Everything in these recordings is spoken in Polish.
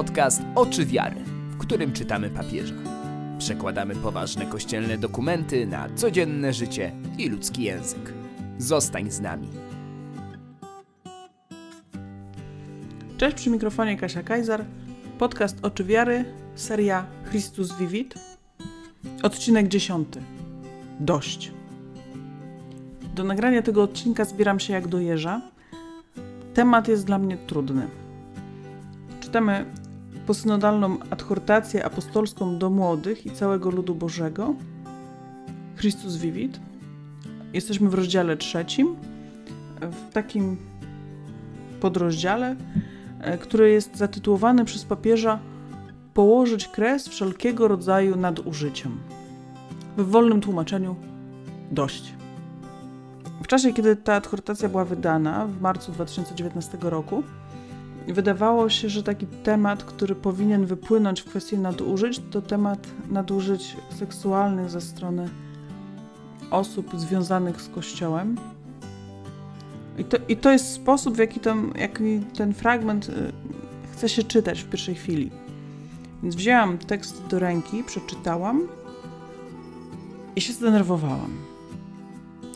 podcast Oczy Wiary, w którym czytamy papieża. Przekładamy poważne kościelne dokumenty na codzienne życie i ludzki język. Zostań z nami. Cześć przy mikrofonie Kasia Kajzar, podcast Oczy Wiary, seria Christus Vivit, odcinek dziesiąty. Dość. Do nagrania tego odcinka zbieram się jak do jeża. Temat jest dla mnie trudny. Czytamy posynodalną adhortację apostolską do młodych i całego ludu Bożego. Christus Vivit. Jesteśmy w rozdziale trzecim, w takim podrozdziale, który jest zatytułowany przez papieża Położyć kres wszelkiego rodzaju nadużyciom. W wolnym tłumaczeniu dość. W czasie, kiedy ta adhortacja była wydana, w marcu 2019 roku, wydawało się, że taki temat, który powinien wypłynąć w kwestii nadużyć, to temat nadużyć seksualnych ze strony osób związanych z Kościołem. I to, i to jest sposób, w jaki, jaki ten fragment y, chce się czytać w pierwszej chwili. Więc wzięłam tekst do ręki, przeczytałam i się zdenerwowałam.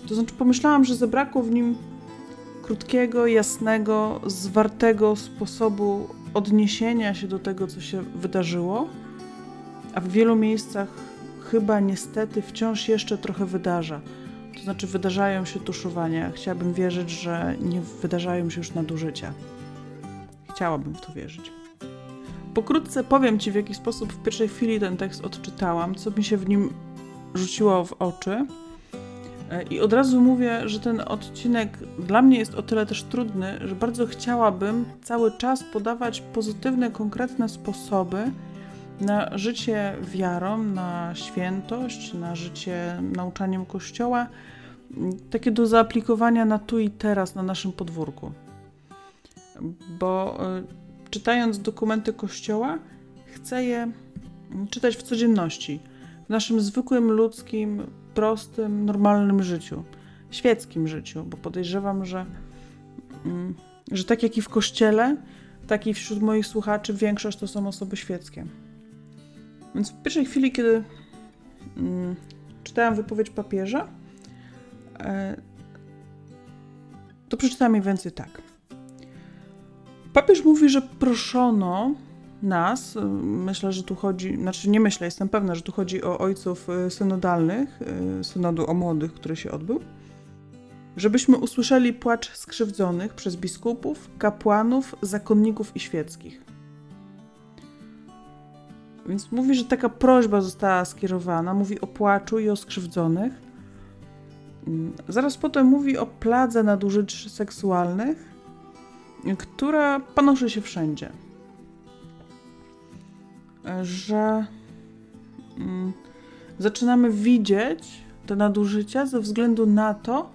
To znaczy, pomyślałam, że zabrakło w nim krótkiego, jasnego, zwartego sposobu odniesienia się do tego, co się wydarzyło, a w wielu miejscach chyba niestety wciąż jeszcze trochę wydarza. To znaczy, wydarzają się tuszowania. Chciałabym wierzyć, że nie wydarzają się już nadużycia. Chciałabym w to wierzyć. Pokrótce powiem Ci, w jaki sposób w pierwszej chwili ten tekst odczytałam, co mi się w nim rzuciło w oczy I od razu mówię, że ten odcinek dla mnie jest o tyle też trudny, że bardzo chciałabym cały czas podawać pozytywne, konkretne sposoby na życie wiarą, na świętość, na życie nauczaniem Kościoła, takie do zaaplikowania na tu i teraz, na naszym podwórku. Bo y, czytając dokumenty Kościoła, chcę je czytać w codzienności, w naszym zwykłym ludzkim prostym, normalnym życiu, świeckim życiu, bo podejrzewam, że, mm, że tak jak i w kościele, tak i wśród moich słuchaczy większość to są osoby świeckie. Więc w pierwszej chwili, kiedy mm, czytałam wypowiedź papieża, e, to przeczytałam mniej więcej tak. Papież mówi, że proszono nas, myślę, że tu chodzi, znaczy nie myślę, jestem pewna, że tu chodzi o ojców y, synodalnych, y, synodu o młodych, który się odbył, żebyśmy usłyszeli płacz skrzywdzonych przez biskupów, kapłanów, zakonników i świeckich. Więc mówi, że taka prośba została skierowana, mówi o płaczu i o skrzywdzonych. Mm, zaraz potem mówi o pladze nadużyć seksualnych, która panoszy się wszędzie że mm, zaczynamy widzieć te nadużycia ze względu na to,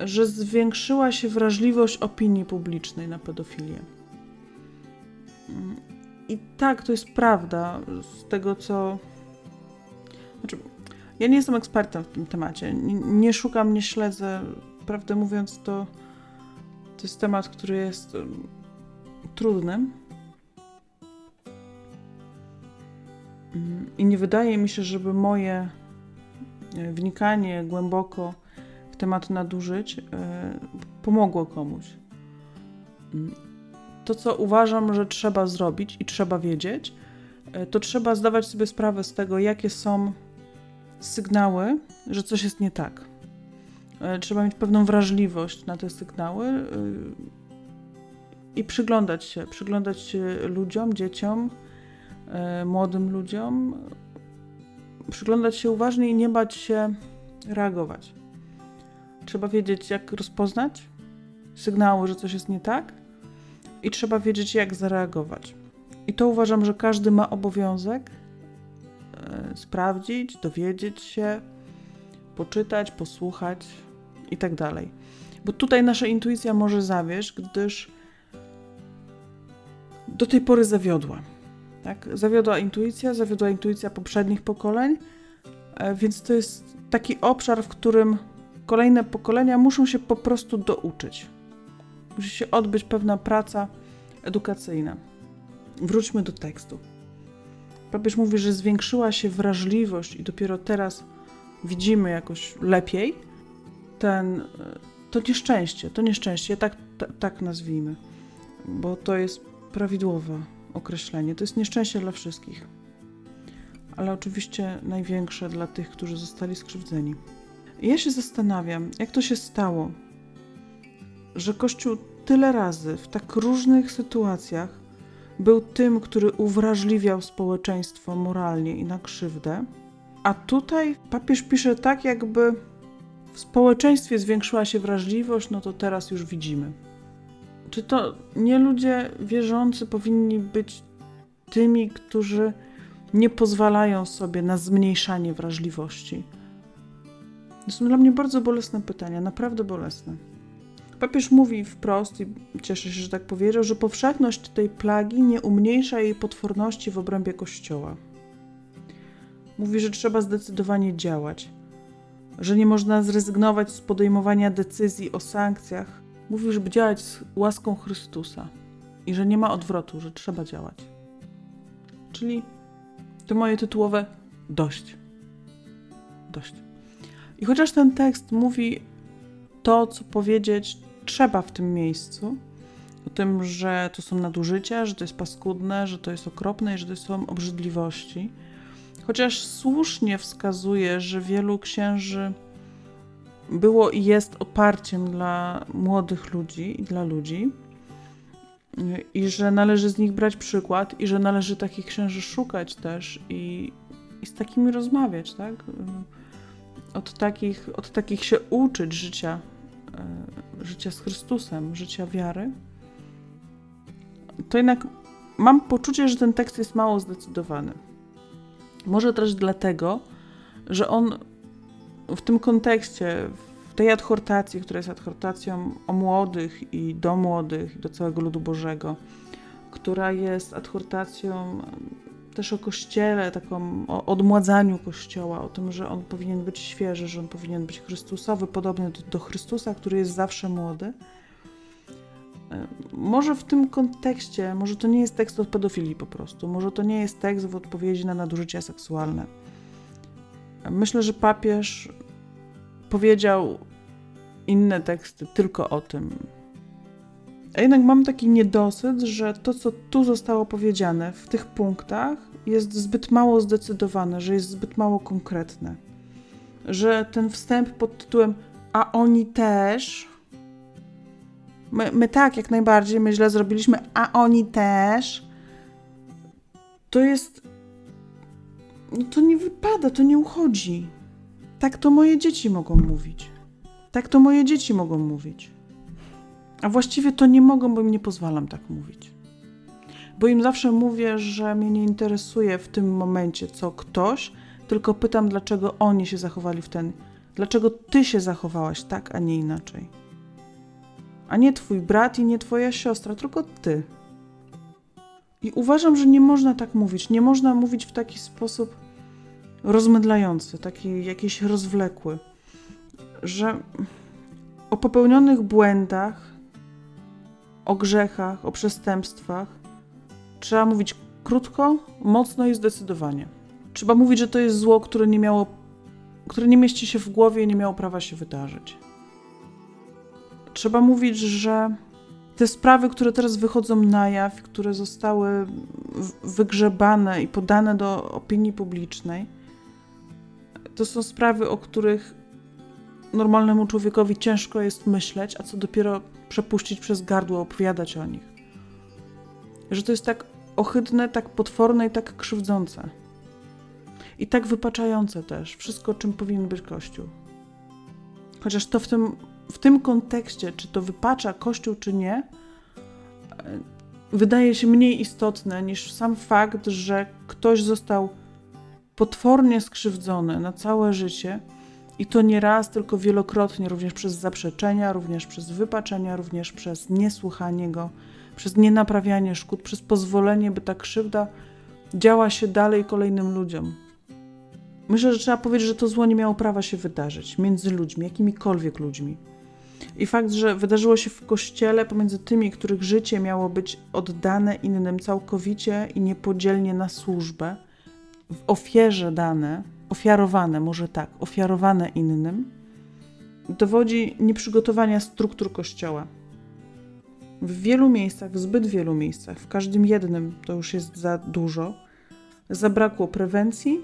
że zwiększyła się wrażliwość opinii publicznej na pedofilię. I tak, to jest prawda z tego, co. Znaczy, ja nie jestem ekspertem w tym temacie. Nie, nie szukam, nie śledzę. Prawdę mówiąc, to, to jest temat, który jest trudny I nie wydaje mi się, żeby moje e, wnikanie głęboko w temat nadużyć e, pomogło komuś. Mm. To, co uważam, że trzeba zrobić i trzeba wiedzieć, e, to trzeba zdawać sobie sprawę z tego, jakie są sygnały, że coś jest nie tak. Trzeba mieć pewną wrażliwość na te sygnały i przyglądać się, przyglądać się ludziom, dzieciom, młodym ludziom, przyglądać się uważnie i nie bać się reagować. Trzeba wiedzieć, jak rozpoznać sygnały, że coś jest nie tak, i trzeba wiedzieć, jak zareagować. I to uważam, że każdy ma obowiązek e, sprawdzić, dowiedzieć się, poczytać, posłuchać i tak. Bo tutaj nasza intuicja może zawieść, gdyż do tej pory zawiodła. Tak? Zawiodła intuicja, zawiodła intuicja poprzednich pokoleń, e, więc to jest taki obszar, w którym kolejne pokolenia muszą się po prostu douczyć. Musi się odbyć pewna praca edukacyjna. wróćmy do tekstu. Papież mówi, że zwiększyła się wrażliwość i dopiero teraz widzimy jakoś lepiej ten, to nieszczęście, to nieszczęście, tak, tak, nazwijmy, bo to jest prawidłowe określenie. To jest nieszczęście dla wszystkich, ale oczywiście największe dla tych, którzy zostali skrzywdzeni. Ja się zastanawiam, jak to się stało, że Kościół tyle razy w tak różnych sytuacjach był tym, który uwrażliwiał społeczeństwo moralnie i na krzywdę, a tutaj papież pisze tak, jakby w społeczeństwie zwiększyła się wrażliwość, no to teraz już widzimy. Czy to nie ludzie wierzący powinni być tymi, którzy nie pozwalają sobie na zmniejszanie wrażliwości? To są dla mnie bardzo bolesne pytania, naprawdę bolesne. Papież mówi wprost, i cieszę się, że tak powiedział, że powszechność tej plagi nie umniejsza jej potworności w obrębie Kościoła. Mówi, że trzeba zdecydowanie działać, że nie można zrezygnować z podejmowania decyzji o sankcjach. Mówi, żeby działać z łaską Chrystusa i że nie ma odwrotu, że trzeba działać. Czyli to moje tytułowe dość. Dość. I chociaż ten tekst mówi to, co powiedzieć trzeba w tym miejscu, o tym, że to są nadużycia, że to jest paskudne, że to jest okropne i że to są obrzydliwości, chociaż słusznie wskazuje, że wielu księży było i jest oparciem dla młodych ludzi i dla ludzi, i że należy z nich brać przykład, i że należy takich księży szukać też i, i z takimi rozmawiać, tak? Od takich, od takich się uczyć życia, e, życia z Chrystusem, życia wiary. To jednak mam poczucie, że ten tekst jest mało zdecydowany. Może też dlatego, że on w tym kontekście, w tej adhortacji, która jest adhortacją o młodych i do młodych, do całego ludu Bożego, która jest adhortacją też o Kościele, taką o odmładzaniu Kościoła, o tym, że on powinien być świeży, że on powinien być Chrystusowy, podobny do, do Chrystusa, który jest zawsze młody. Może w tym kontekście, może to nie jest tekst o pedofilii po prostu, może to nie jest tekst w odpowiedzi na nadużycia seksualne. Myślę, że papież powiedział inne teksty tylko o tym. A jednak mam taki niedosyt, że to, co tu zostało powiedziane w tych punktach, jest zbyt mało zdecydowane, że jest zbyt mało konkretne. Że ten wstęp pod tytułem A oni też My, my tak, jak najbardziej, my źle zrobiliśmy, a oni też. To jest. No to nie wypada, to nie uchodzi. Tak to moje dzieci mogą mówić. Tak to moje dzieci mogą mówić. A właściwie to nie mogą, bo im nie pozwalam tak mówić. Bo im zawsze mówię, że mnie nie interesuje w tym momencie, co ktoś, tylko pytam, dlaczego oni się zachowali w ten. Dlaczego ty się zachowałaś tak, a nie inaczej a nie twój brat i nie twoja siostra, tylko ty. I uważam, że nie można tak mówić. Nie można mówić w taki sposób rozmydlający, taki jakiś rozwlekły, że o popełnionych błędach, o grzechach, o przestępstwach trzeba mówić krótko, mocno i zdecydowanie. Trzeba mówić, że to jest zło, które nie miało, które nie mieści się w głowie i nie miało prawa się wydarzyć. Trzeba mówić, że te sprawy, które teraz wychodzą na jaw, które zostały wygrzebane i podane do opinii publicznej, to są sprawy, o których normalnemu człowiekowi ciężko jest myśleć, a co dopiero przepuścić przez gardło, opowiadać o nich. Że to jest tak ohydne, tak potworne i tak krzywdzące. I tak wypaczające też wszystko, czym powinien być Kościół. Chociaż to w tym w tym kontekście, czy to wypacza Kościół, czy nie, e, wydaje się mniej istotne niż sam fakt, że ktoś został potwornie skrzywdzony na całe życie i to nie raz, tylko wielokrotnie, również przez zaprzeczenia, również przez wypaczenia, również przez niesłuchanie go, przez nienaprawianie szkód, przez pozwolenie, by ta krzywda działa się dalej kolejnym ludziom. Myślę, że trzeba powiedzieć, że to zło nie miało prawa się wydarzyć między ludźmi, jakimikolwiek ludźmi. I fakt, że wydarzyło się w kościele pomiędzy tymi, których życie miało być oddane innym całkowicie i niepodzielnie na służbę, w ofierze dane, ofiarowane, może tak, ofiarowane innym, dowodzi nieprzygotowania struktur kościoła. W wielu miejscach, w zbyt wielu miejscach, w każdym jednym to już jest za dużo, zabrakło prewencji,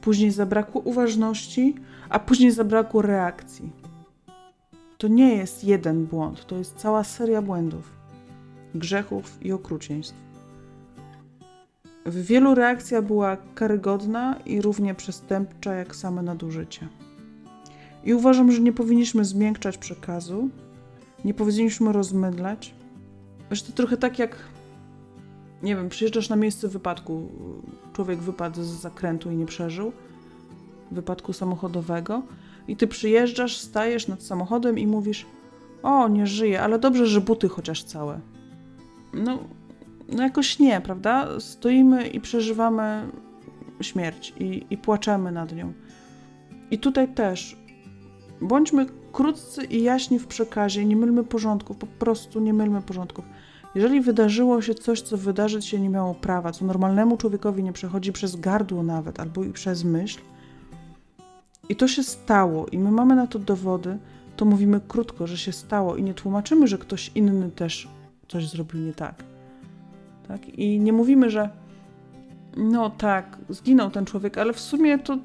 później zabrakło uważności, a później zabrakło reakcji. To nie jest jeden błąd, to jest cała seria błędów, grzechów i okrucieństw. W wielu reakcja była karygodna i równie przestępcza jak same nadużycie. I uważam, że nie powinniśmy zmiękczać przekazu, nie powinniśmy rozmydlać. Że to trochę tak jak, nie wiem, przyjeżdżasz na miejsce wypadku, człowiek wypadł z zakrętu i nie przeżył, wypadku samochodowego, i ty przyjeżdżasz, stajesz nad samochodem i mówisz: O, nie żyje, ale dobrze, że buty chociaż całe. No, no jakoś nie, prawda? Stoimy i przeżywamy śmierć i, i płaczemy nad nią. I tutaj też bądźmy krótcy i jaśni w przekazie, nie mylmy porządków, po prostu nie mylmy porządków. Jeżeli wydarzyło się coś, co wydarzyć się nie miało prawa, co normalnemu człowiekowi nie przechodzi przez gardło nawet, albo i przez myśl, i to się stało, i my mamy na to dowody, to mówimy krótko, że się stało i nie tłumaczymy, że ktoś inny też coś zrobił nie tak. Tak? I nie mówimy, że no tak, zginął ten człowiek, ale w sumie to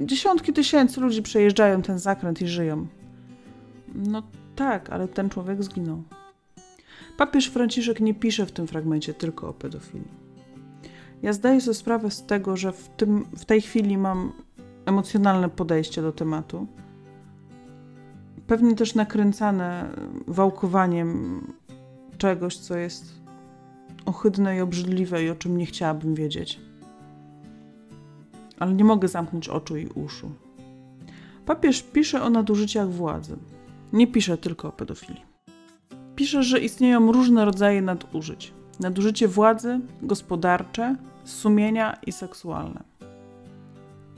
dziesiątki tysięcy ludzi przejeżdżają ten zakręt i żyją. No tak, ale ten człowiek zginął. Papież Franciszek nie pisze w tym fragmencie tylko o pedofilii. Ja zdaję sobie sprawę z tego, że w, tym, w tej chwili mam emocjonalne podejście do tematu. Pewnie też nakręcane wałkowaniem czegoś, co jest ohydne i obrzydliwe i o czym nie chciałabym wiedzieć. Ale nie mogę zamknąć oczu i uszu. Papież pisze o nadużyciach władzy. Nie pisze tylko o pedofilii. Pisze, że istnieją różne rodzaje nadużyć: nadużycie władzy, gospodarcze, sumienia i seksualne.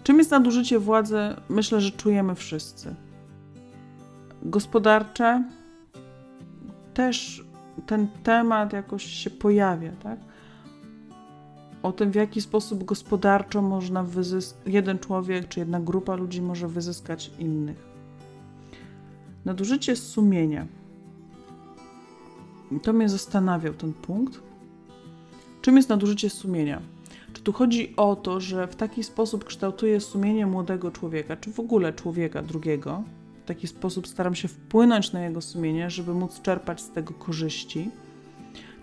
Czym jest nadużycie władzy? Myślę, że czujemy wszyscy. Gospodarcze też ten temat jakoś się pojawia, tak? O tym, w jaki sposób gospodarczo można wyzyskać, jeden człowiek czy jedna grupa ludzi może wyzyskać innych. Nadużycie sumienia. To mnie zastanawiał ten punkt. Czym jest nadużycie sumienia? Czy tu chodzi o to, że w taki sposób kształtuję sumienie młodego człowieka, czy w ogóle człowieka drugiego? W taki sposób staram się wpłynąć na jego sumienie, żeby móc czerpać z tego korzyści?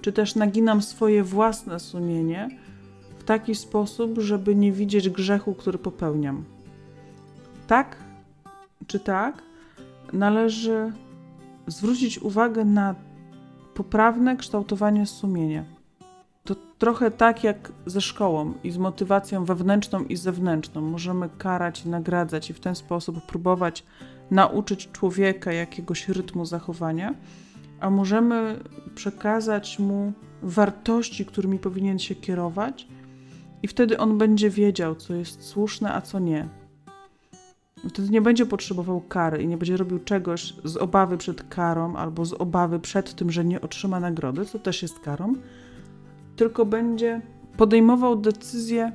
Czy też naginam swoje własne sumienie w taki sposób, żeby nie widzieć grzechu, który popełniam? Tak czy tak? Należy zwrócić uwagę na poprawne kształtowanie sumienia to trochę tak jak ze szkołą i z motywacją wewnętrzną i zewnętrzną. Możemy karać i nagradzać i w ten sposób próbować nauczyć człowieka jakiegoś rytmu zachowania, a możemy przekazać mu wartości, którymi powinien się kierować, i wtedy on będzie wiedział, co jest słuszne, a co nie. Wtedy nie będzie potrzebował kary i nie będzie robił czegoś z obawy przed karą albo z obawy przed tym, że nie otrzyma nagrody, co też jest karą, tylko będzie podejmował decyzje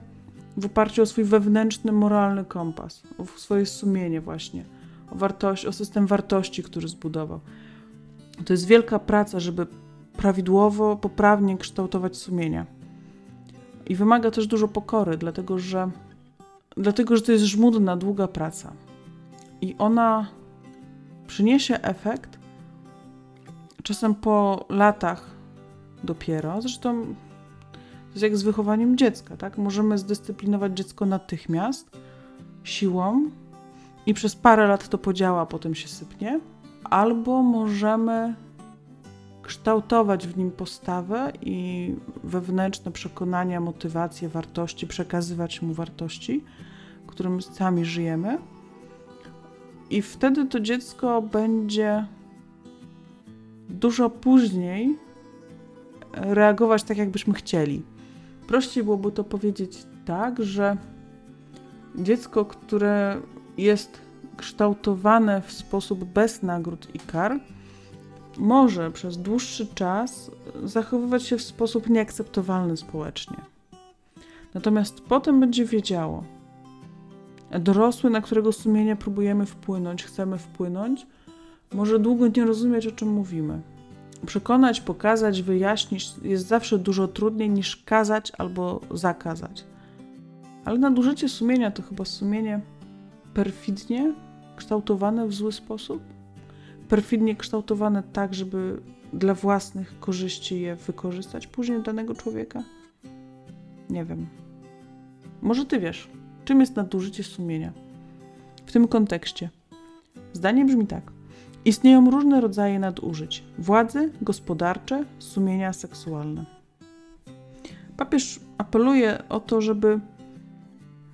w oparciu o swój wewnętrzny, moralny kompas, o swoje sumienie właśnie, o, wartość, o system wartości, który zbudował. To jest wielka praca, żeby prawidłowo, poprawnie kształtować sumienia. I wymaga też dużo pokory, dlatego że, dlatego, że to jest żmudna, długa praca. I ona przyniesie efekt czasem po latach dopiero. Zresztą to jest jak z wychowaniem dziecka, tak? Możemy zdyscyplinować dziecko natychmiast, siłą i przez parę lat to podziała, potem się sypnie, albo możemy kształtować w nim postawę i wewnętrzne przekonania, motywacje, wartości, przekazywać mu wartości, którym sami żyjemy. I wtedy to dziecko będzie dużo później reagować tak, jakbyśmy chcieli. Prościej byłoby to powiedzieć tak, że dziecko, które jest kształtowane w sposób bez nagród i kar, może przez dłuższy czas zachowywać się w sposób nieakceptowalny społecznie. Natomiast potem będzie wiedziało, dorosły, na którego sumienie próbujemy wpłynąć, chcemy wpłynąć, może długo nie rozumieć, o czym mówimy. Przekonać, pokazać, wyjaśnić jest zawsze dużo trudniej niż kazać albo zakazać. Ale nadużycie sumienia to chyba sumienie perfidnie kształtowane w zły sposób? Perfidnie kształtowane tak, żeby dla własnych korzyści je wykorzystać później danego człowieka? Nie wiem. Może ty wiesz, czym jest nadużycie sumienia? W tym kontekście. Zdanie brzmi tak. Istnieją różne rodzaje nadużyć: władzy, gospodarcze, sumienia seksualne. Papież apeluje o to, żeby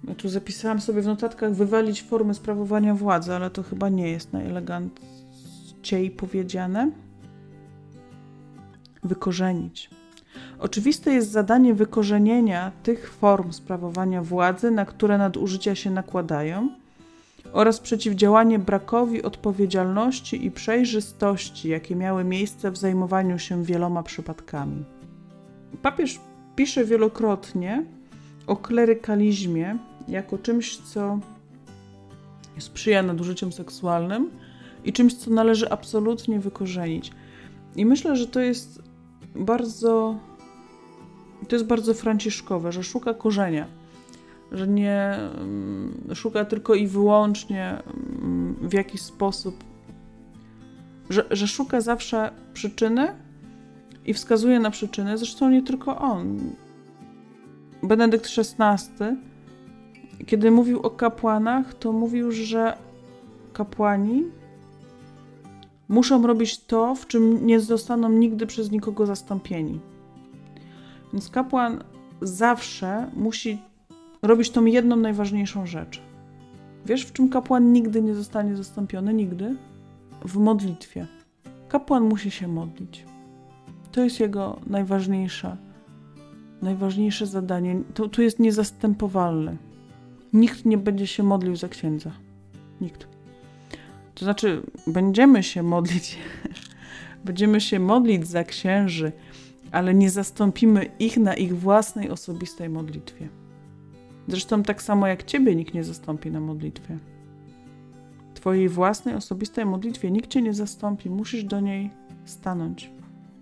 ja tu zapisałam sobie w notatkach wywalić formy sprawowania władzy, ale to chyba nie jest najeleganciej powiedziane. Wykorzenić. Oczywiste jest zadanie wykorzenienia tych form sprawowania władzy, na które nadużycia się nakładają, oraz przeciwdziałanie brakowi odpowiedzialności i przejrzystości, jakie miały miejsce w zajmowaniu się wieloma przypadkami. Papież pisze wielokrotnie o klerykalizmie jako czymś, co sprzyja nadużyciom seksualnym i czymś, co należy absolutnie wykorzenić. I myślę, że to jest bardzo to jest bardzo franciszkowe, że szuka korzenia, że nie mm, szuka tylko i wyłącznie mm, w jakiś sposób, że, że szuka zawsze przyczyny i wskazuje na przyczyny. Zresztą nie tylko on. Benedykt XVI, kiedy mówił o kapłanach, to mówił, że kapłani muszą robić to, w czym nie zostaną nigdy przez nikogo zastąpieni. Więc kapłan zawsze musi robić tą jedną najważniejszą rzecz. Wiesz, w czym kapłan nigdy nie zostanie zastąpiony? Nigdy? W modlitwie. Kapłan musi się modlić. To jest jego najważniejsza, najważniejsze zadanie. To, to jest niezastępowalne. Nikt nie będzie się modlił za księdza. Nikt. To znaczy, będziemy się modlić, będziemy się modlić za księży, ale nie zastąpimy ich na ich własnej osobistej modlitwie. Zresztą tak samo jak ciebie nikt nie zastąpi na modlitwie. Twojej własnej osobistej modlitwie nikt cię nie zastąpi, musisz do niej stanąć,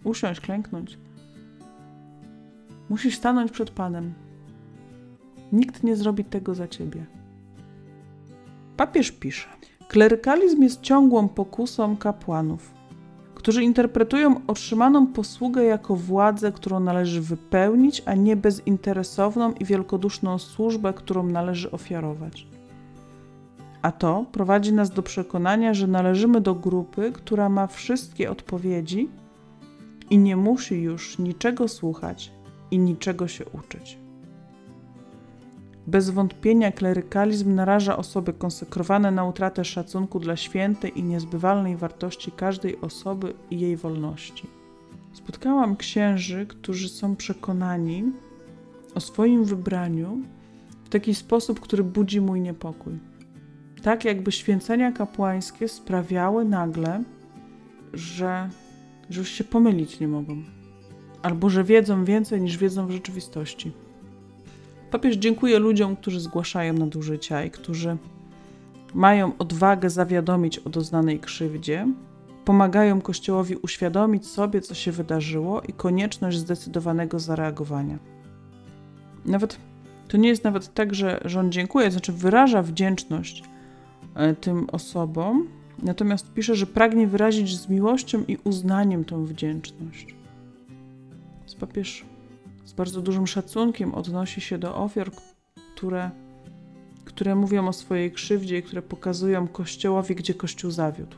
usiąść, klęknąć. Musisz stanąć przed Panem. Nikt nie zrobi tego za ciebie. Papież pisze: Klerykalizm jest ciągłą pokusą kapłanów którzy interpretują otrzymaną posługę jako władzę, którą należy wypełnić, a nie bezinteresowną i wielkoduszną służbę, którą należy ofiarować. A to prowadzi nas do przekonania, że należymy do grupy, która ma wszystkie odpowiedzi i nie musi już niczego słuchać i niczego się uczyć. Bez wątpienia klerykalizm naraża osoby konsekrowane na utratę szacunku dla świętej i niezbywalnej wartości każdej osoby i jej wolności. Spotkałam księży, którzy są przekonani o swoim wybraniu w taki sposób, który budzi mój niepokój. Tak jakby święcenia kapłańskie sprawiały nagle, że, że już się pomylić nie mogą, albo że wiedzą więcej niż wiedzą w rzeczywistości. Papież dziękuję ludziom, którzy zgłaszają nadużycia i którzy mają odwagę zawiadomić o doznanej krzywdzie, pomagają Kościołowi uświadomić sobie, co się wydarzyło i konieczność zdecydowanego zareagowania. Nawet to nie jest nawet tak, że, on dziękuję, znaczy wyraża wdzięczność e, tym osobom, natomiast pisze, że pragnie wyrazić z miłością i uznaniem tą wdzięczność. Z papież z bardzo dużym szacunkiem odnosi się do ofiar, które, które mówią o swojej krzywdzie i które pokazują Kościołowi, gdzie Kościół zawiódł.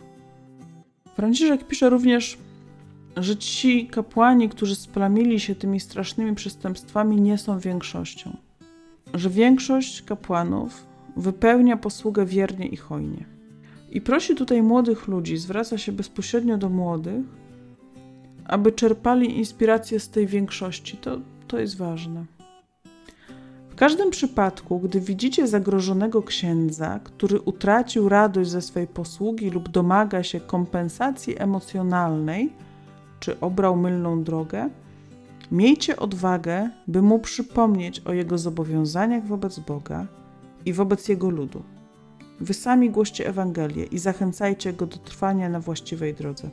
Franciszek pisze również, że ci kapłani, którzy splamili się tymi strasznymi przestępstwami, nie są większością. Że większość kapłanów wypełnia posługę wiernie i hojnie. I prosi tutaj młodych ludzi, zwraca się bezpośrednio do młodych, aby czerpali inspirację z tej większości. To, to jest ważne. W każdym przypadku, gdy widzicie zagrożonego księdza, który utracił radość ze swej posługi lub domaga się kompensacji emocjonalnej, czy obrał mylną drogę, miejcie odwagę, by mu przypomnieć o jego zobowiązaniach wobec Boga i wobec jego ludu. Wy sami głoście Ewangelię i zachęcajcie go do trwania na właściwej drodze.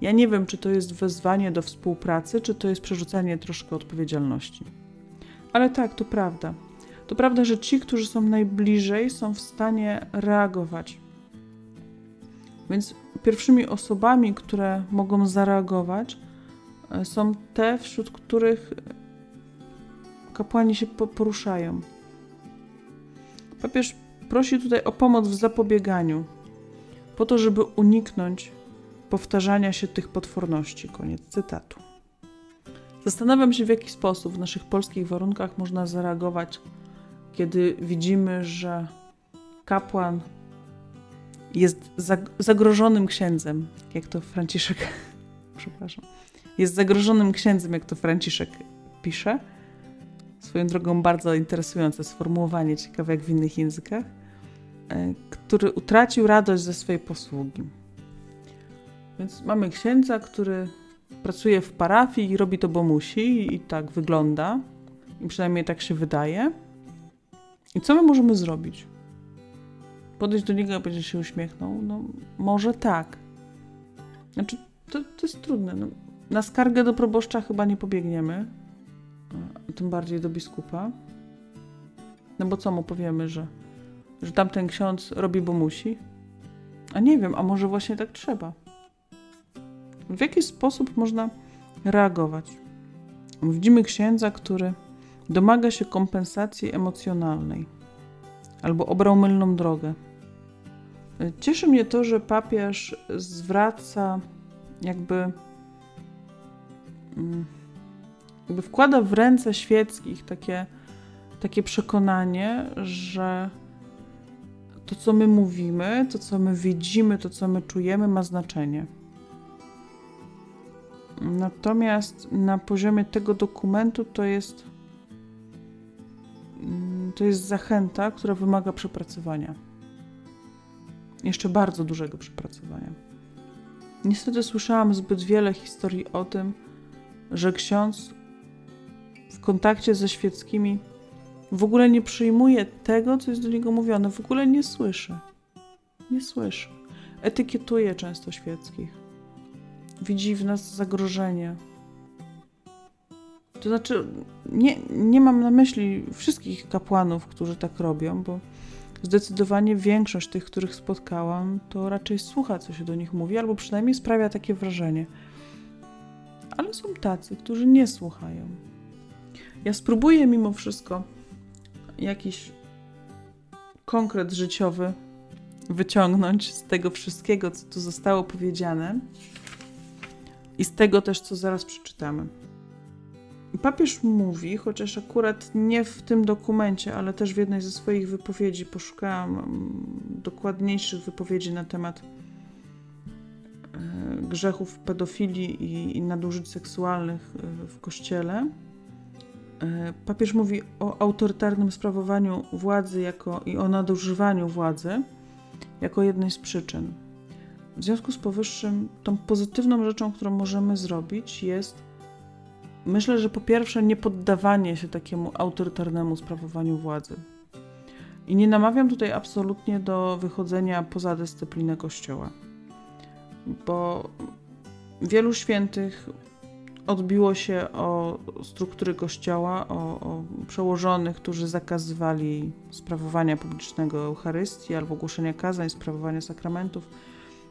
Ja nie wiem, czy to jest wezwanie do współpracy, czy to jest przerzucanie troszkę odpowiedzialności. Ale tak, to prawda. To prawda, że ci, którzy są najbliżej, są w stanie reagować. Więc pierwszymi osobami, które mogą zareagować, e, są te, wśród których kapłani się poruszają. Papież prosi tutaj o pomoc w zapobieganiu, po to, żeby uniknąć powtarzania się tych potworności. Koniec cytatu. Zastanawiam się, w jaki sposób w naszych polskich warunkach można zareagować, kiedy widzimy, że kapłan jest zagrożonym księdzem, jak to Franciszek, przepraszam, jest zagrożonym księdzem, jak to Franciszek pisze. Swoją drogą bardzo interesujące sformułowanie, ciekawe jak w innych językach, e, który utracił radość ze swojej posługi. Więc mamy księdza, który pracuje w parafii i robi to, bo musi, i tak wygląda, i przynajmniej tak się wydaje. I co my możemy zrobić? Podejść do niego, a będzie się uśmiechnął? No, może tak. Znaczy, to, to jest trudne. No, na skargę do proboszcza chyba nie pobiegniemy, a tym bardziej do biskupa. No bo co mu powiemy, że, że tamten ksiądz robi, bo musi? A nie wiem, a może właśnie tak trzeba. W jaki sposób można reagować? Widzimy księdza, który domaga się kompensacji emocjonalnej albo obrał mylną drogę. Cieszy mnie to, że papież zwraca jakby, mm, jakby wkłada w ręce świeckich takie, takie przekonanie, że to, co my mówimy, to, co my widzimy, to, co my czujemy, ma znaczenie. Natomiast na poziomie tego dokumentu to jest mm, to jest zachęta, która wymaga przepracowania. Jeszcze bardzo dużego przepracowania. Niestety słyszałam zbyt wiele historii o tym, że ksiądz w kontakcie ze świeckimi w ogóle nie przyjmuje tego, co jest do niego mówione, w ogóle nie słyszy. Nie słyszy. Etykietuje często świeckich widzi w nas zagrożenie. To znaczy, nie, nie mam na myśli wszystkich kapłanów, którzy tak robią, bo zdecydowanie większość tych, których spotkałam, to raczej słucha, co się do nich mówi, albo przynajmniej sprawia takie wrażenie. Ale są tacy, którzy nie słuchają. Ja spróbuję mimo wszystko jakiś konkret życiowy wyciągnąć z tego wszystkiego, co tu zostało powiedziane i z tego też, co zaraz przeczytamy. Papież mówi, chociaż akurat nie w tym dokumencie, ale też w jednej ze swoich wypowiedzi poszukałam mm, dokładniejszych wypowiedzi na temat e, grzechów pedofilii i, nadużyć seksualnych e, w kościele. E, papież mówi o autorytarnym sprawowaniu władzy jako, i o nadużywaniu władzy jako jednej z przyczyn. W związku z powyższym, tą pozytywną rzeczą, którą możemy zrobić, jest myślę, że po pierwsze nie poddawanie się takiemu autorytarnemu sprawowaniu władzy. I nie namawiam tutaj absolutnie do wychodzenia poza dyscyplinę Kościoła, bo wielu świętych odbiło się o struktury Kościoła, o, o przełożonych, którzy zakazywali sprawowania publicznego Eucharystii albo głoszenia kazań, sprawowania sakramentów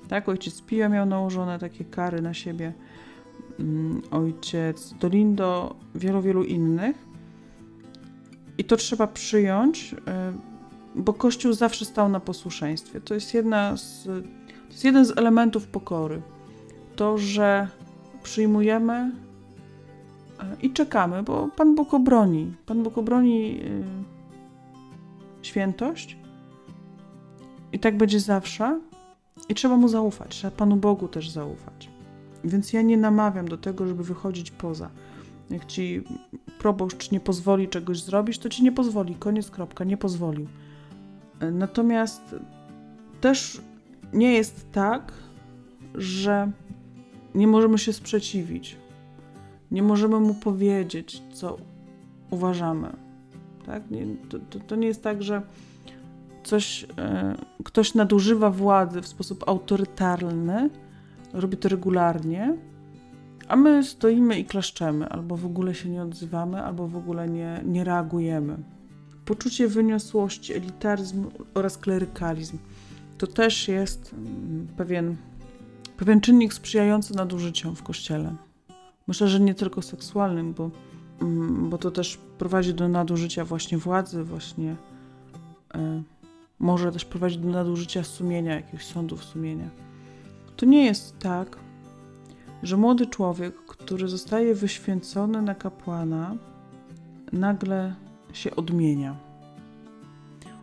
tak, ojciec Pio miał nałożone takie kary na siebie, mm, ojciec Dolindo, wielu, wielu innych. I to trzeba przyjąć, e, bo Kościół zawsze stał na posłuszeństwie. To jest, jedna z, to jest jeden z elementów pokory. To, że przyjmujemy e, i czekamy, bo Pan Bóg obroni. Pan Bóg obroni e, świętość i tak będzie zawsze. I trzeba mu zaufać, trzeba Panu Bogu też zaufać. Więc ja nie namawiam do tego, żeby wychodzić poza. Jak ci proboszcz nie pozwoli czegoś zrobić, to ci nie pozwoli. Koniec, kropka, nie pozwolił. Natomiast też nie jest tak, że nie możemy się sprzeciwić. Nie możemy mu powiedzieć, co uważamy. Tak? Nie, to, to, to nie jest tak, że coś, e, ktoś nadużywa władzy w sposób autorytarny, robi to regularnie, a my stoimy i klaszczemy, albo w ogóle się nie odzywamy, albo w ogóle nie, nie reagujemy. Poczucie wyniosłości, elitaryzm oraz klerykalizm to też jest mm, pewien, pewien czynnik sprzyjający nadużyciom w kościele. Myślę, że nie tylko seksualnym, bo, mm, bo to też prowadzi do nadużycia właśnie władzy, właśnie y, może też prowadzić do nadużycia sumienia, jakichś sądów sumienia. To nie jest tak, że młody człowiek, który zostaje wyświęcony na kapłana, nagle się odmienia.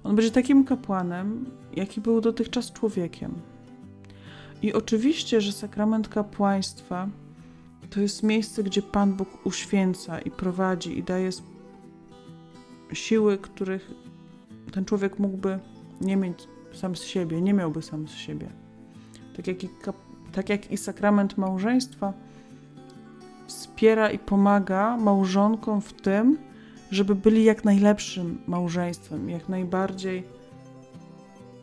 On będzie takim kapłanem, jaki był dotychczas człowiekiem. I oczywiście, że sakrament kapłaństwa to jest miejsce, gdzie Pan Bóg uświęca i prowadzi i daje siły, których ten człowiek mógłby nie mieć sam z siebie, nie miałby sam z siebie. Tak jak i, tak jak i sakrament małżeństwa wspiera i pomaga małżonkom w tym, żeby byli jak najlepszym małżeństwem, jak najbardziej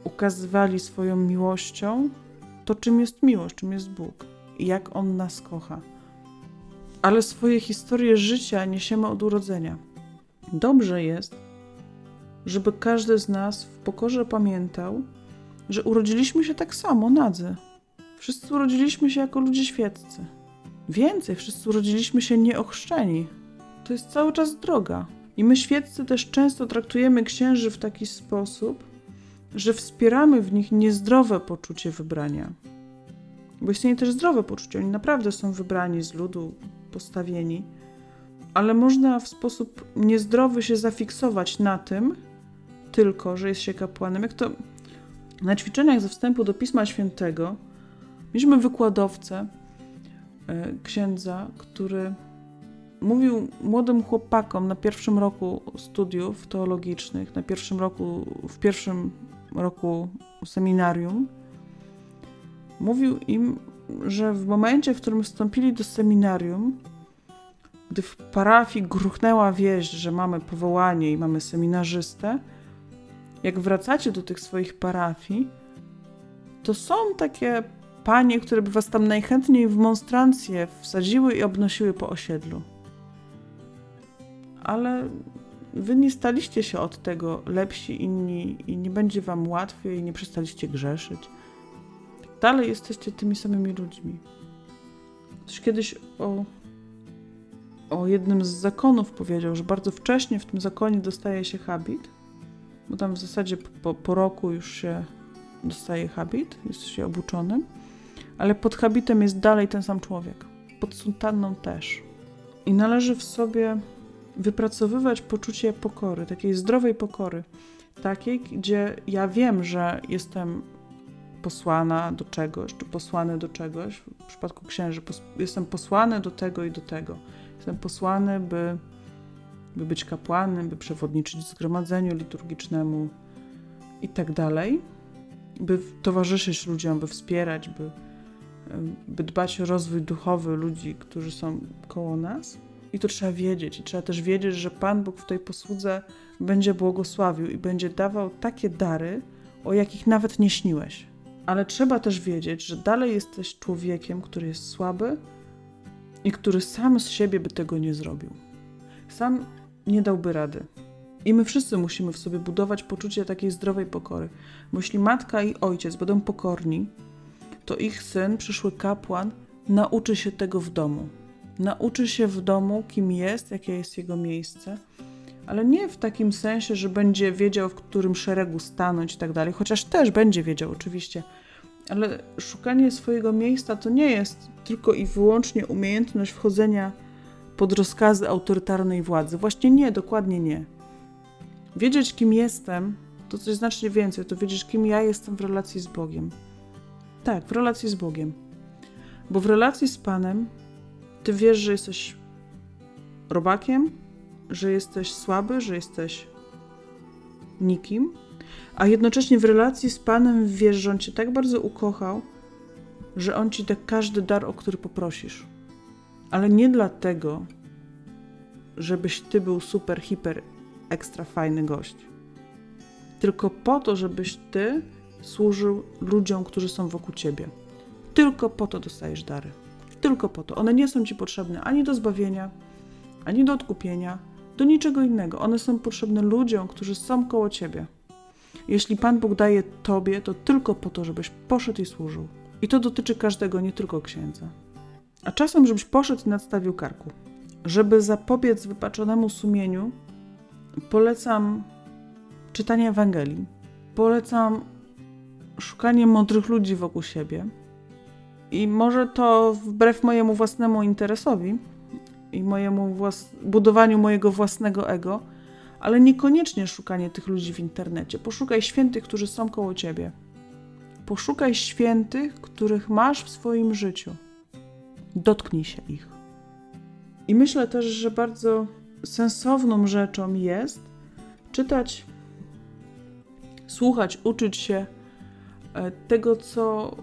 ukazywali swoją miłością to, czym jest miłość, czym jest Bóg i jak On nas kocha. Ale swoje historie życia niesiemy od urodzenia. Dobrze jest, żeby każdy z nas w pokorze pamiętał, że urodziliśmy się tak samo, nadzy. Wszyscy urodziliśmy się jako ludzie świeccy. Więcej, wszyscy urodziliśmy się nieochrzczeni. To jest cały czas droga. I my świeccy też często traktujemy księży w taki sposób, że wspieramy w nich niezdrowe poczucie wybrania. Bo istnieje też zdrowe poczucie. Oni naprawdę są wybrani z ludu, postawieni, ale można w sposób niezdrowy się zafiksować na tym, tylko, że jest się kapłanem. Jak to na ćwiczeniach ze wstępu do Pisma Świętego mieliśmy wykładowcę, e, księdza, który mówił młodym chłopakom na pierwszym roku studiów teologicznych, na pierwszym roku, w pierwszym roku seminarium, mówił im, że w momencie, w którym wstąpili do seminarium, gdy w parafii gruchnęła wieść, że mamy powołanie i mamy seminarzystę, jak wracacie do tych swoich parafii, to są takie panie, które by was tam najchętniej w monstrancję wsadziły i obnosiły po osiedlu. Ale wy nie staliście się od tego lepsi inni i nie będzie wam łatwiej, nie przestaliście grzeszyć. Dalej jesteście tymi samymi ludźmi. Ktoś kiedyś o, o jednym z zakonów powiedział, że bardzo wcześnie w tym zakonie dostaje się habit, bo tam w zasadzie po, po roku już się dostaje habit, jest się obuczonym, ale pod habitem jest dalej ten sam człowiek. Pod suntanną też. I należy w sobie wypracowywać poczucie pokory, takiej zdrowej pokory, takiej, gdzie ja wiem, że jestem posłana do czegoś, czy posłany do czegoś. W przypadku księży jestem posłany do tego i do tego. Jestem posłany, by by być kapłanem, by przewodniczyć zgromadzeniu liturgicznemu i tak dalej, by towarzyszyć ludziom, by wspierać, by, by dbać o rozwój duchowy ludzi, którzy są koło nas. I to trzeba wiedzieć. I trzeba też wiedzieć, że Pan Bóg w tej posłudze będzie błogosławił i będzie dawał takie dary, o jakich nawet nie śniłeś. Ale trzeba też wiedzieć, że dalej jesteś człowiekiem, który jest słaby i który sam z siebie by tego nie zrobił. Sam nie dałby rady. I my wszyscy musimy w sobie budować poczucie takiej zdrowej pokory. Bo jeśli matka i ojciec będą pokorni, to ich syn, przyszły kapłan, nauczy się tego w domu. Nauczy się w domu, kim jest, jakie jest jego miejsce, ale nie w takim sensie, że będzie wiedział, w którym szeregu stanąć i tak dalej, chociaż też będzie wiedział, oczywiście. Ale szukanie swojego miejsca to nie jest tylko i wyłącznie umiejętność wchodzenia pod rozkazy autorytarnej władzy. Właśnie nie, dokładnie nie. Wiedzieć, kim jestem, to coś znacznie więcej. To wiedzieć, kim ja jestem w relacji z Bogiem. Tak, w relacji z Bogiem. Bo w relacji z Panem ty wiesz, że jesteś robakiem, że jesteś słaby, że jesteś nikim, a jednocześnie w relacji z Panem wiesz, że On cię tak bardzo ukochał, że On ci da każdy dar, o który poprosisz. Ale nie dlatego, żebyś ty był super, hiper, ekstra fajny gość. Tylko po to, żebyś ty służył ludziom, którzy są wokół ciebie. Tylko po to dostajesz dary. Tylko po to. One nie są ci potrzebne ani do zbawienia, ani do odkupienia, do niczego innego. One są potrzebne ludziom, którzy są koło ciebie. Jeśli Pan Bóg daje tobie, to tylko po to, żebyś poszedł i służył. I to dotyczy każdego, nie tylko księdza. A czasem, żebyś poszedł i nadstawił karku. Żeby zapobiec wypaczonemu sumieniu, polecam czytanie Ewangelii. Polecam szukanie mądrych ludzi wokół siebie. I może to wbrew mojemu własnemu interesowi i mojemu budowaniu mojego własnego ego, ale niekoniecznie szukanie tych ludzi w internecie. Poszukaj świętych, którzy są koło ciebie. Poszukaj świętych, których masz w swoim życiu. Dotknij się ich. I myślę też, że bardzo sensowną rzeczą jest czytać, słuchać, uczyć się e, tego, co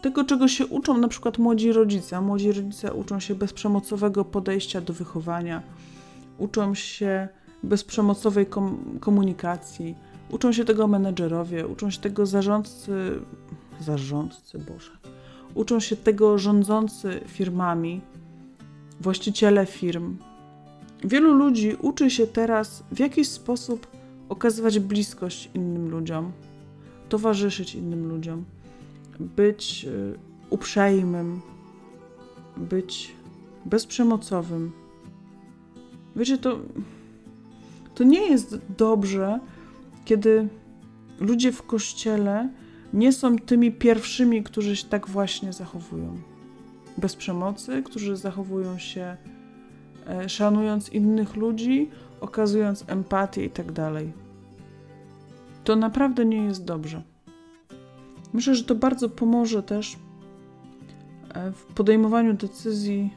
tego, czego się uczą na przykład młodzi rodzice. Młodzi rodzice uczą się bezprzemocowego podejścia do wychowania, uczą się bezprzemocowej kom komunikacji, uczą się tego menedżerowie, uczą się tego zarządcy, zarządcy, Boże, uczą się tego rządzący firmami, właściciele firm. Wielu ludzi uczy się teraz w jakiś sposób okazywać bliskość innym ludziom, towarzyszyć innym ludziom być y, uprzejmym, być bezprzemocowym. Wiecie, to, to nie jest dobrze, kiedy ludzie w kościele nie są tymi pierwszymi, którzy się tak właśnie zachowują. Bez przemocy, którzy zachowują się e, szanując innych ludzi, okazując empatię i tak dalej. To naprawdę nie jest dobrze. Myślę, że to bardzo pomoże też e, w podejmowaniu decyzji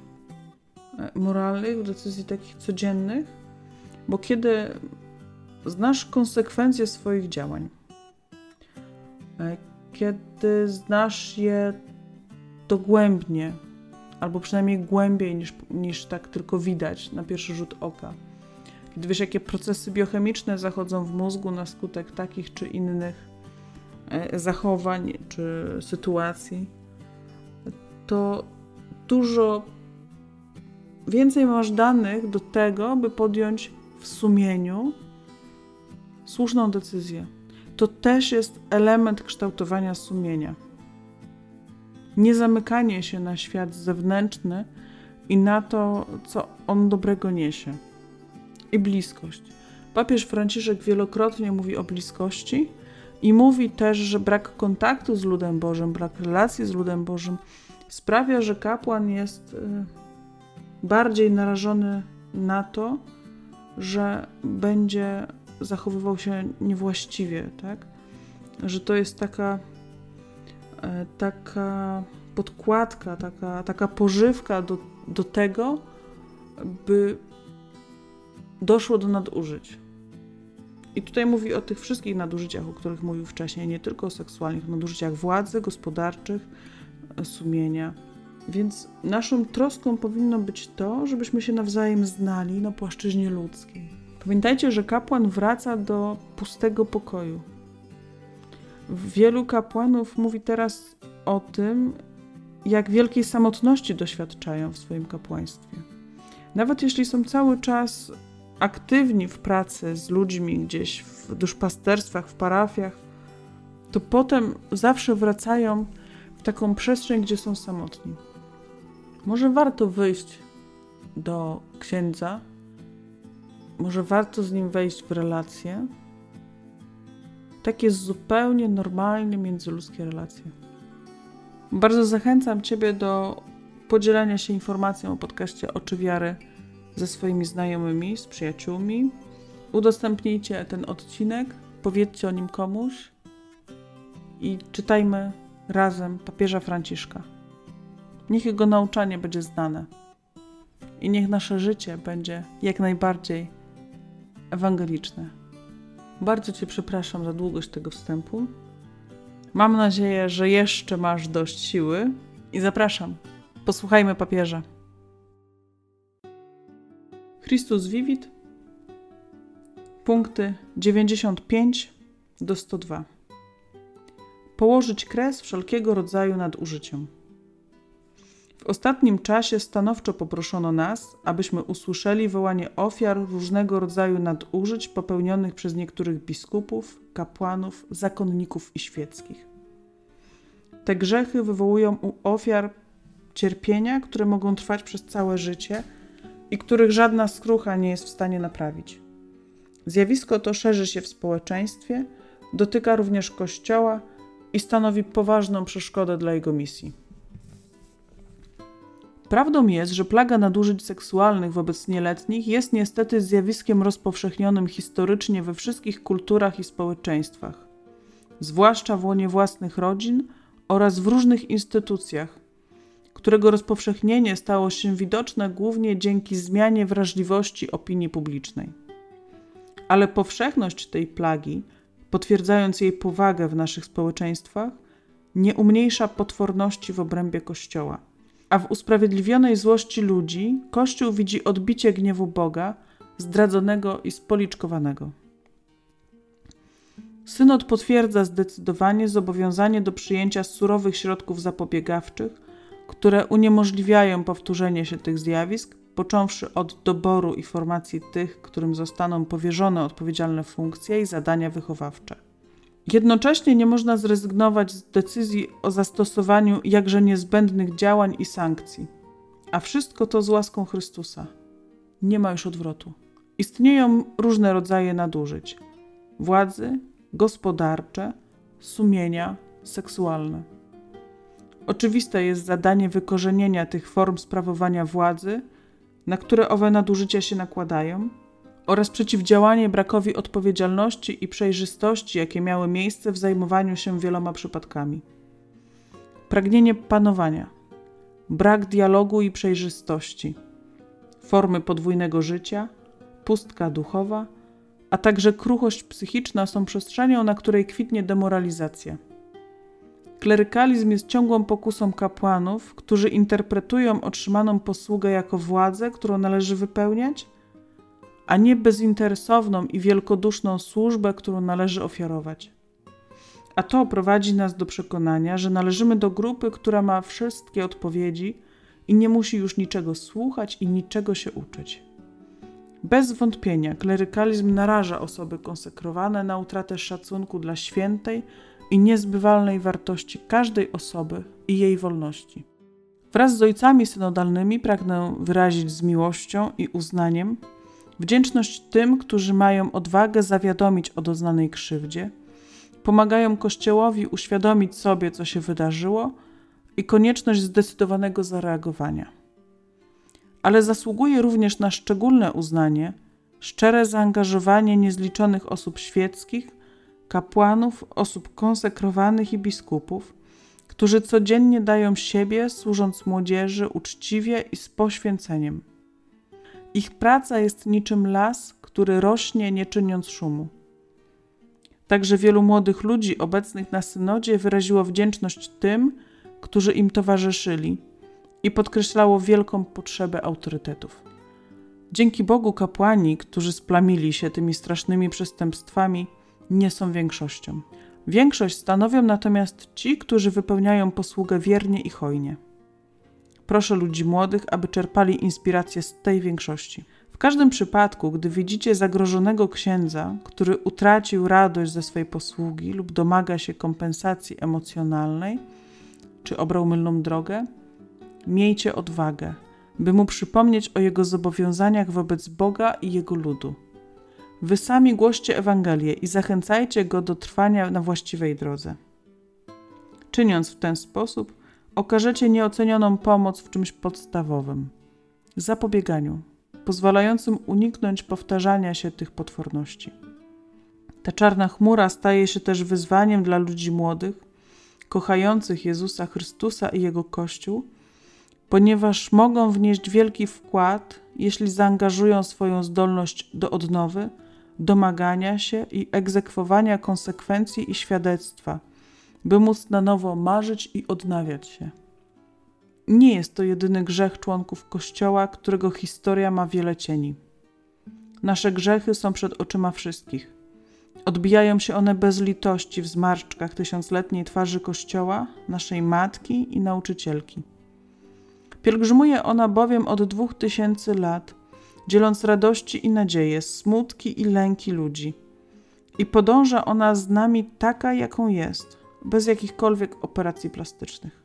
e, moralnych, decyzji takich codziennych, bo kiedy znasz konsekwencje swoich działań, kiedy znasz je dogłębnie, albo przynajmniej głębiej niż, niż tak tylko widać na pierwszy rzut oka, kiedy wiesz, jakie procesy biochemiczne zachodzą w mózgu na skutek takich czy innych E, zachowań czy sytuacji, to dużo więcej masz danych do tego, by podjąć w sumieniu słuszną decyzję. To też jest element kształtowania sumienia. Nie zamykanie się na świat zewnętrzny i na to, co on dobrego niesie. I bliskość. Papież Franciszek wielokrotnie mówi o bliskości i mówi też, że brak kontaktu z ludem Bożym, brak relacji z ludem Bożym sprawia, że kapłan jest y, bardziej narażony na to, że będzie zachowywał się niewłaściwie, tak? Że to jest taka, e, taka podkładka, taka, taka pożywka do, do tego, by doszło do nadużyć. I tutaj mówi o tych wszystkich nadużyciach, o których mówił wcześniej, nie tylko o seksualnych nadużyciach władzy, gospodarczych, e, sumienia. Więc naszą troską powinno być to, żebyśmy się nawzajem znali na płaszczyźnie ludzkiej. Pamiętajcie, że kapłan wraca do pustego pokoju. Wielu kapłanów mówi teraz o tym, jak wielkiej samotności doświadczają w swoim kapłaństwie. Nawet jeśli są cały czas aktywni w pracy z ludźmi gdzieś w duszpasterstwach, w parafiach, to potem zawsze wracają w taką przestrzeń, gdzie są samotni. Może warto wyjść do księdza, może warto z nim wejść w relacje. Takie zupełnie normalne międzyludzkie relacje. Bardzo zachęcam Ciebie do podzielenia się informacją o podcaście Oczy Wiary ze swoimi znajomymi, z przyjaciółmi. Udostępnijcie ten odcinek, powiedzcie o nim komuś i czytajmy razem papieża Franciszka. Niech jego nauczanie będzie znane. i niech nasze życie będzie jak najbardziej ewangeliczne. Bardzo Cię przepraszam za długość tego wstępu. Mam nadzieję, że jeszcze masz dość siły i zapraszam. Posłuchajmy papieża. Chrystus Vivit, punkty 95 do 102. Położyć kres wszelkiego rodzaju nadużyciom. W ostatnim czasie stanowczo poproszono nas, abyśmy usłyszeli wołanie ofiar różnego rodzaju nadużyć popełnionych przez niektórych biskupów, kapłanów, zakonników i świeckich. Te grzechy wywołują u ofiar cierpienia, które mogą trwać przez całe życie i których żadna skrucha nie jest w stanie naprawić. Zjawisko to szerzy się w społeczeństwie, dotyka również Kościoła i stanowi poważną przeszkodę dla jego misji. Prawdą jest, że plaga nadużyć seksualnych wobec nieletnich jest niestety zjawiskiem rozpowszechnionym historycznie we wszystkich kulturach i społeczeństwach, zwłaszcza w łonie własnych rodzin oraz w różnych instytucjach, którego rozpowszechnienie stało się widoczne głównie dzięki zmianie wrażliwości opinii publicznej. Ale powszechność tej plagi, potwierdzając jej powagę w naszych społeczeństwach, nie umniejsza potworności w obrębie Kościoła a w usprawiedliwionej złości ludzi Kościół widzi odbicie gniewu Boga, zdradzonego i spoliczkowanego. Synod potwierdza zdecydowanie zobowiązanie do przyjęcia surowych środków zapobiegawczych, które uniemożliwiają powtórzenie się tych zjawisk, począwszy od doboru i formacji tych, którym zostaną powierzone odpowiedzialne funkcje i zadania wychowawcze. Jednocześnie nie można zrezygnować z decyzji o zastosowaniu jakże niezbędnych działań i sankcji. A wszystko to z łaską Chrystusa. Nie ma już odwrotu. Istnieją różne rodzaje nadużyć: władzy, gospodarcze, sumienia, seksualne. Oczywiste jest zadanie wykorzenienia tych form sprawowania władzy, na które owe nadużycia się nakładają oraz przeciwdziałanie brakowi odpowiedzialności i przejrzystości, jakie miały miejsce w zajmowaniu się wieloma przypadkami. Pragnienie panowania, brak dialogu i przejrzystości, formy podwójnego życia, pustka duchowa, a także kruchość psychiczna są przestrzenią, na której kwitnie demoralizacja. Klerykalizm jest ciągłą pokusą kapłanów, którzy interpretują otrzymaną posługę jako władzę, którą należy wypełniać a nie bezinteresowną i wielkoduszną służbę, którą należy ofiarować. A to prowadzi nas do przekonania, że należymy do grupy, która ma wszystkie odpowiedzi i nie musi już niczego słuchać i niczego się uczyć. Bez wątpienia klerykalizm naraża osoby konsekrowane na utratę szacunku dla świętej i niezbywalnej wartości każdej osoby i jej wolności. Wraz z ojcami synodalnymi pragnę wyrazić z miłością i uznaniem Wdzięczność tym, którzy mają odwagę zawiadomić o doznanej krzywdzie, pomagają Kościołowi uświadomić sobie, co się wydarzyło i konieczność zdecydowanego zareagowania. Ale zasługuje również na szczególne uznanie szczere zaangażowanie niezliczonych osób świeckich, kapłanów, osób konsekrowanych i biskupów, którzy codziennie dają siebie, służąc młodzieży uczciwie i z poświęceniem. Ich praca jest niczym las, który rośnie nie czyniąc szumu. Także wielu młodych ludzi obecnych na synodzie wyraziło wdzięczność tym, którzy im towarzyszyli i podkreślało wielką potrzebę autorytetów. Dzięki Bogu kapłani, którzy splamili się tymi strasznymi przestępstwami, nie są większością. Większość stanowią natomiast ci, którzy wypełniają posługę wiernie i hojnie. Proszę ludzi młodych, aby czerpali inspirację z tej większości. W każdym przypadku, gdy widzicie zagrożonego księdza, który utracił radość ze swej posługi lub domaga się kompensacji emocjonalnej, czy obrał mylną drogę, miejcie odwagę, by mu przypomnieć o jego zobowiązaniach wobec Boga i jego ludu. Wy sami głoście Ewangelię i zachęcajcie go do trwania na właściwej drodze. Czyniąc w ten sposób, okażecie nieocenioną pomoc w czymś podstawowym zapobieganiu, pozwalającym uniknąć powtarzania się tych potworności. Ta czarna chmura staje się też wyzwaniem dla ludzi młodych, kochających Jezusa Chrystusa i Jego Kościół, ponieważ mogą wnieść wielki wkład, jeśli zaangażują swoją zdolność do odnowy, domagania się i egzekwowania konsekwencji i świadectwa, by móc na nowo marzyć i odnawiać się. Nie jest to jedyny grzech członków Kościoła, którego historia ma wiele cieni. Nasze grzechy są przed oczyma wszystkich. Odbijają się one bez litości w zmarszczkach tysiącletniej twarzy Kościoła, naszej matki i nauczycielki. Pielgrzymuje ona bowiem od dwóch tysięcy lat, dzieląc radości i nadzieje, smutki i lęki ludzi. I podąża ona z nami taka, jaką jest, bez jakichkolwiek operacji plastycznych.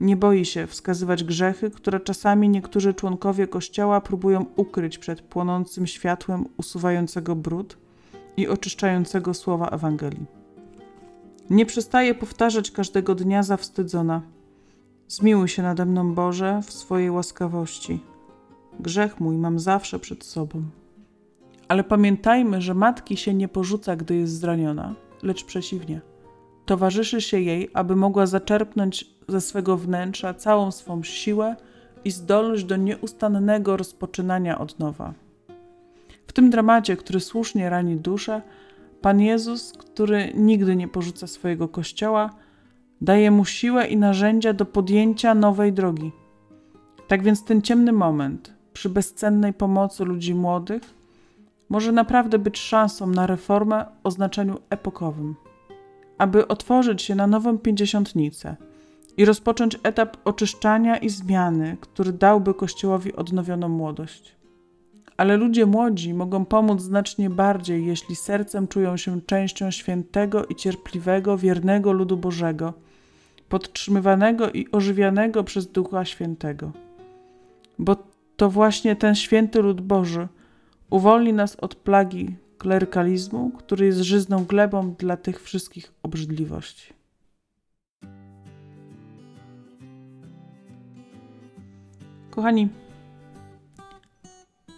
Nie boi się wskazywać grzechy, które czasami niektórzy członkowie Kościoła próbują ukryć przed płonącym światłem usuwającego brud i oczyszczającego słowa Ewangelii. Nie przestaje powtarzać każdego dnia zawstydzona. Zmiłuj się nade mną, Boże, w swojej łaskawości. Grzech mój mam zawsze przed sobą. Ale pamiętajmy, że matki się nie porzuca, gdy jest zraniona, lecz przeciwnie. Towarzyszy się jej, aby mogła zaczerpnąć ze swego wnętrza całą swą siłę i zdolność do nieustannego rozpoczynania od nowa. W tym dramacie, który słusznie rani duszę, Pan Jezus, który nigdy nie porzuca swojego kościoła, daje mu siłę i narzędzia do podjęcia nowej drogi. Tak więc ten ciemny moment, przy bezcennej pomocy ludzi młodych, może naprawdę być szansą na reformę o znaczeniu epokowym, aby otworzyć się na nową pięćdziesiątnicę i rozpocząć etap oczyszczania i zmiany, który dałby Kościołowi odnowioną młodość. Ale ludzie młodzi mogą pomóc znacznie bardziej, jeśli sercem czują się częścią świętego i cierpliwego, wiernego ludu Bożego, podtrzymywanego i ożywianego przez Ducha Świętego. Bo to właśnie ten święty lud Boży uwolni nas od plagi klerykalizmu, który jest żyzną glebą dla tych wszystkich obrzydliwości. Kochani,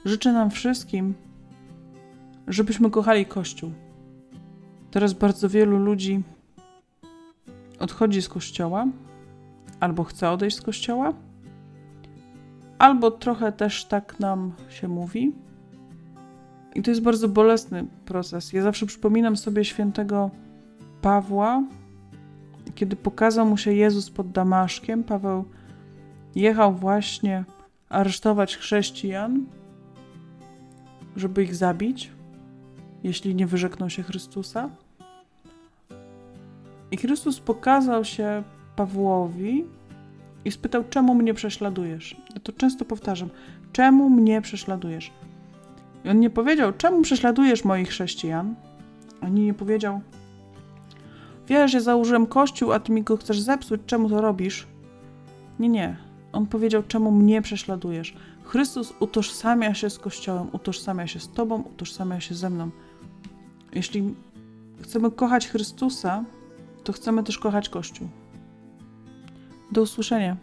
życzę nam wszystkim, żebyśmy kochali Kościół. Teraz bardzo wielu ludzi odchodzi z Kościoła, albo chce odejść z Kościoła, albo trochę też tak nam się mówi. I to jest bardzo bolesny proces. Ja zawsze przypominam sobie świętego Pawła, kiedy pokazał mu się Jezus pod Damaszkiem. Paweł jechał właśnie aresztować chrześcijan, żeby ich zabić, jeśli nie wyrzekną się Chrystusa. I Chrystus pokazał się Pawłowi i spytał, czemu mnie prześladujesz? Ja to często powtarzam, czemu mnie prześladujesz? I on nie powiedział, czemu prześladujesz moich chrześcijan? Ani nie powiedział, wiesz, ja założyłem kościół, a ty mi go chcesz zepsuć, czemu to robisz? Nie, nie. On powiedział, czemu mnie prześladujesz? Chrystus utożsamia się z Kościołem, utożsamia się z Tobą, utożsamia się ze mną. Jeśli chcemy kochać Chrystusa, to chcemy też kochać Kościół. Do usłyszenia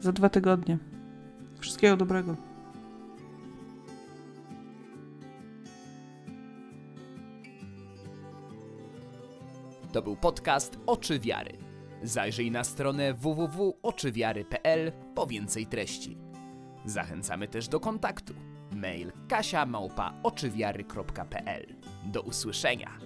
za dwa tygodnie. Wszystkiego dobrego. To był podcast Oczy Wiary. Zajrzyj na stronę www.oczywiary.pl po więcej treści. Zachęcamy też do kontaktu. Mail kasia małpa Do usłyszenia.